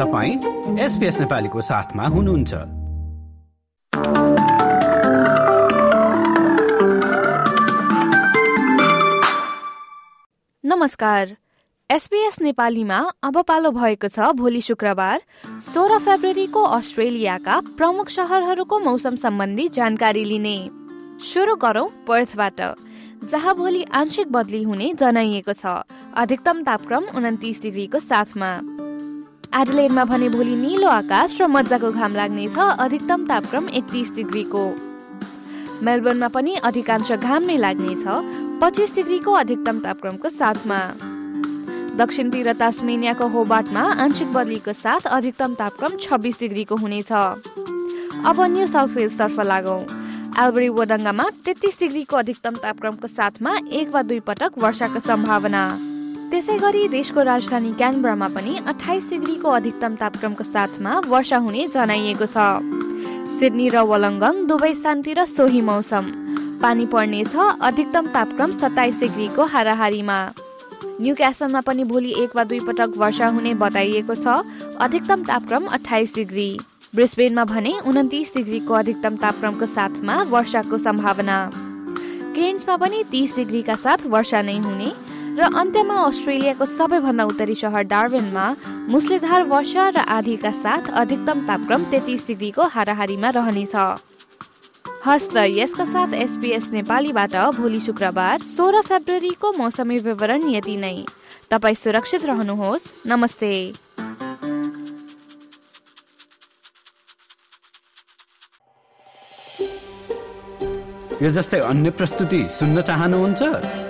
तपाईँ एसपिएस नेपालीको साथमा हुनुहुन्छ। नमस्कार। एसपीएस नेपालीमा अब पालो भएको छ भोलि शुक्रबार सोह्र फेब्रुअरीको अस्ट्रेलियाका प्रमुख सहरहरूको मौसम सम्बन्धी जानकारी लिने। सुरु गरौं पर्थबाट जहाँ भोलि आंशिक बदली हुने जनाइएको छ। अधिकतम तापक्रम उन्तिस डिग्रीको साथमा। एडलेडमा भने भोलि निलो आकाश र मजाको घाम लाग्नेछ अधिकतम तापक्रम एकतिस डिग्रीको। मेलबर्नमा पनि अधिकांश घाम नै लाग्नेछ पच्चिस डिग्रीको अधिकतम तापक्रमको साथमा। दक्षिणतिर तास्मेनियाको होबाटमा आंशिक बदलीको साथ अधिकतम तापक्रम छब्बिस डिग्रीको हुनेछ। अब न्यू साउथ वेल्सतर्फ लागौँ। एल्बरी वडङ्गामा तेत्तिस डिग्रीको अधिकतम तापक्रमको साथमा एक वा दुई पटक वर्षाको सम्भावना। त्यसै गरी देशको राजधानी क्यानबरामा पनि अठाइस डिग्रीको अधिकतम तापक्रमको साथमा वर्षा हुने जनाइएको छ। सिडनी र वलङ्गङ दुवै स्थानतिर सोही मौसम। पानी पर्नेछ अधिकतम तापक्रम सत्ताइस डिग्रीको हाराहारीमा। न्यू क्यासलमा पनि भोलि एक वा दुई पटक वर्षा हुने बताइएको छ अधिकतम तापक्रम अठाइस डिग्री। ब्रिस्बेनमा भने उन्तिस डिग्रीको अधिकतम तापक्रमको साथमा वर्षाको सम्भावना। केन्समा पनि तिस डिग्रीका साथ वर्षा नै हुने। र अन्त्यमा अस्ट्रेलियाको सबैभन्दा उत्तरी सहर डार्बेनमा मुसलेधार वर्षा र आधीका साथ अधिकतम तापक्रम तेत्तिस डिग्रीको हाराहारीमा रहनेछ। हस्त यसका साथ एसपिएस नेपालीबाट भोलि शुक्रबार सोह्र फेब्रुअरीको मौसमी विवरण यति नै। तपाईँ सुरक्षित रहनुहोस्। नमस्ते। यो जस्तै अन्य प्रस्तुति सुन्न चाहनुहुन्छ?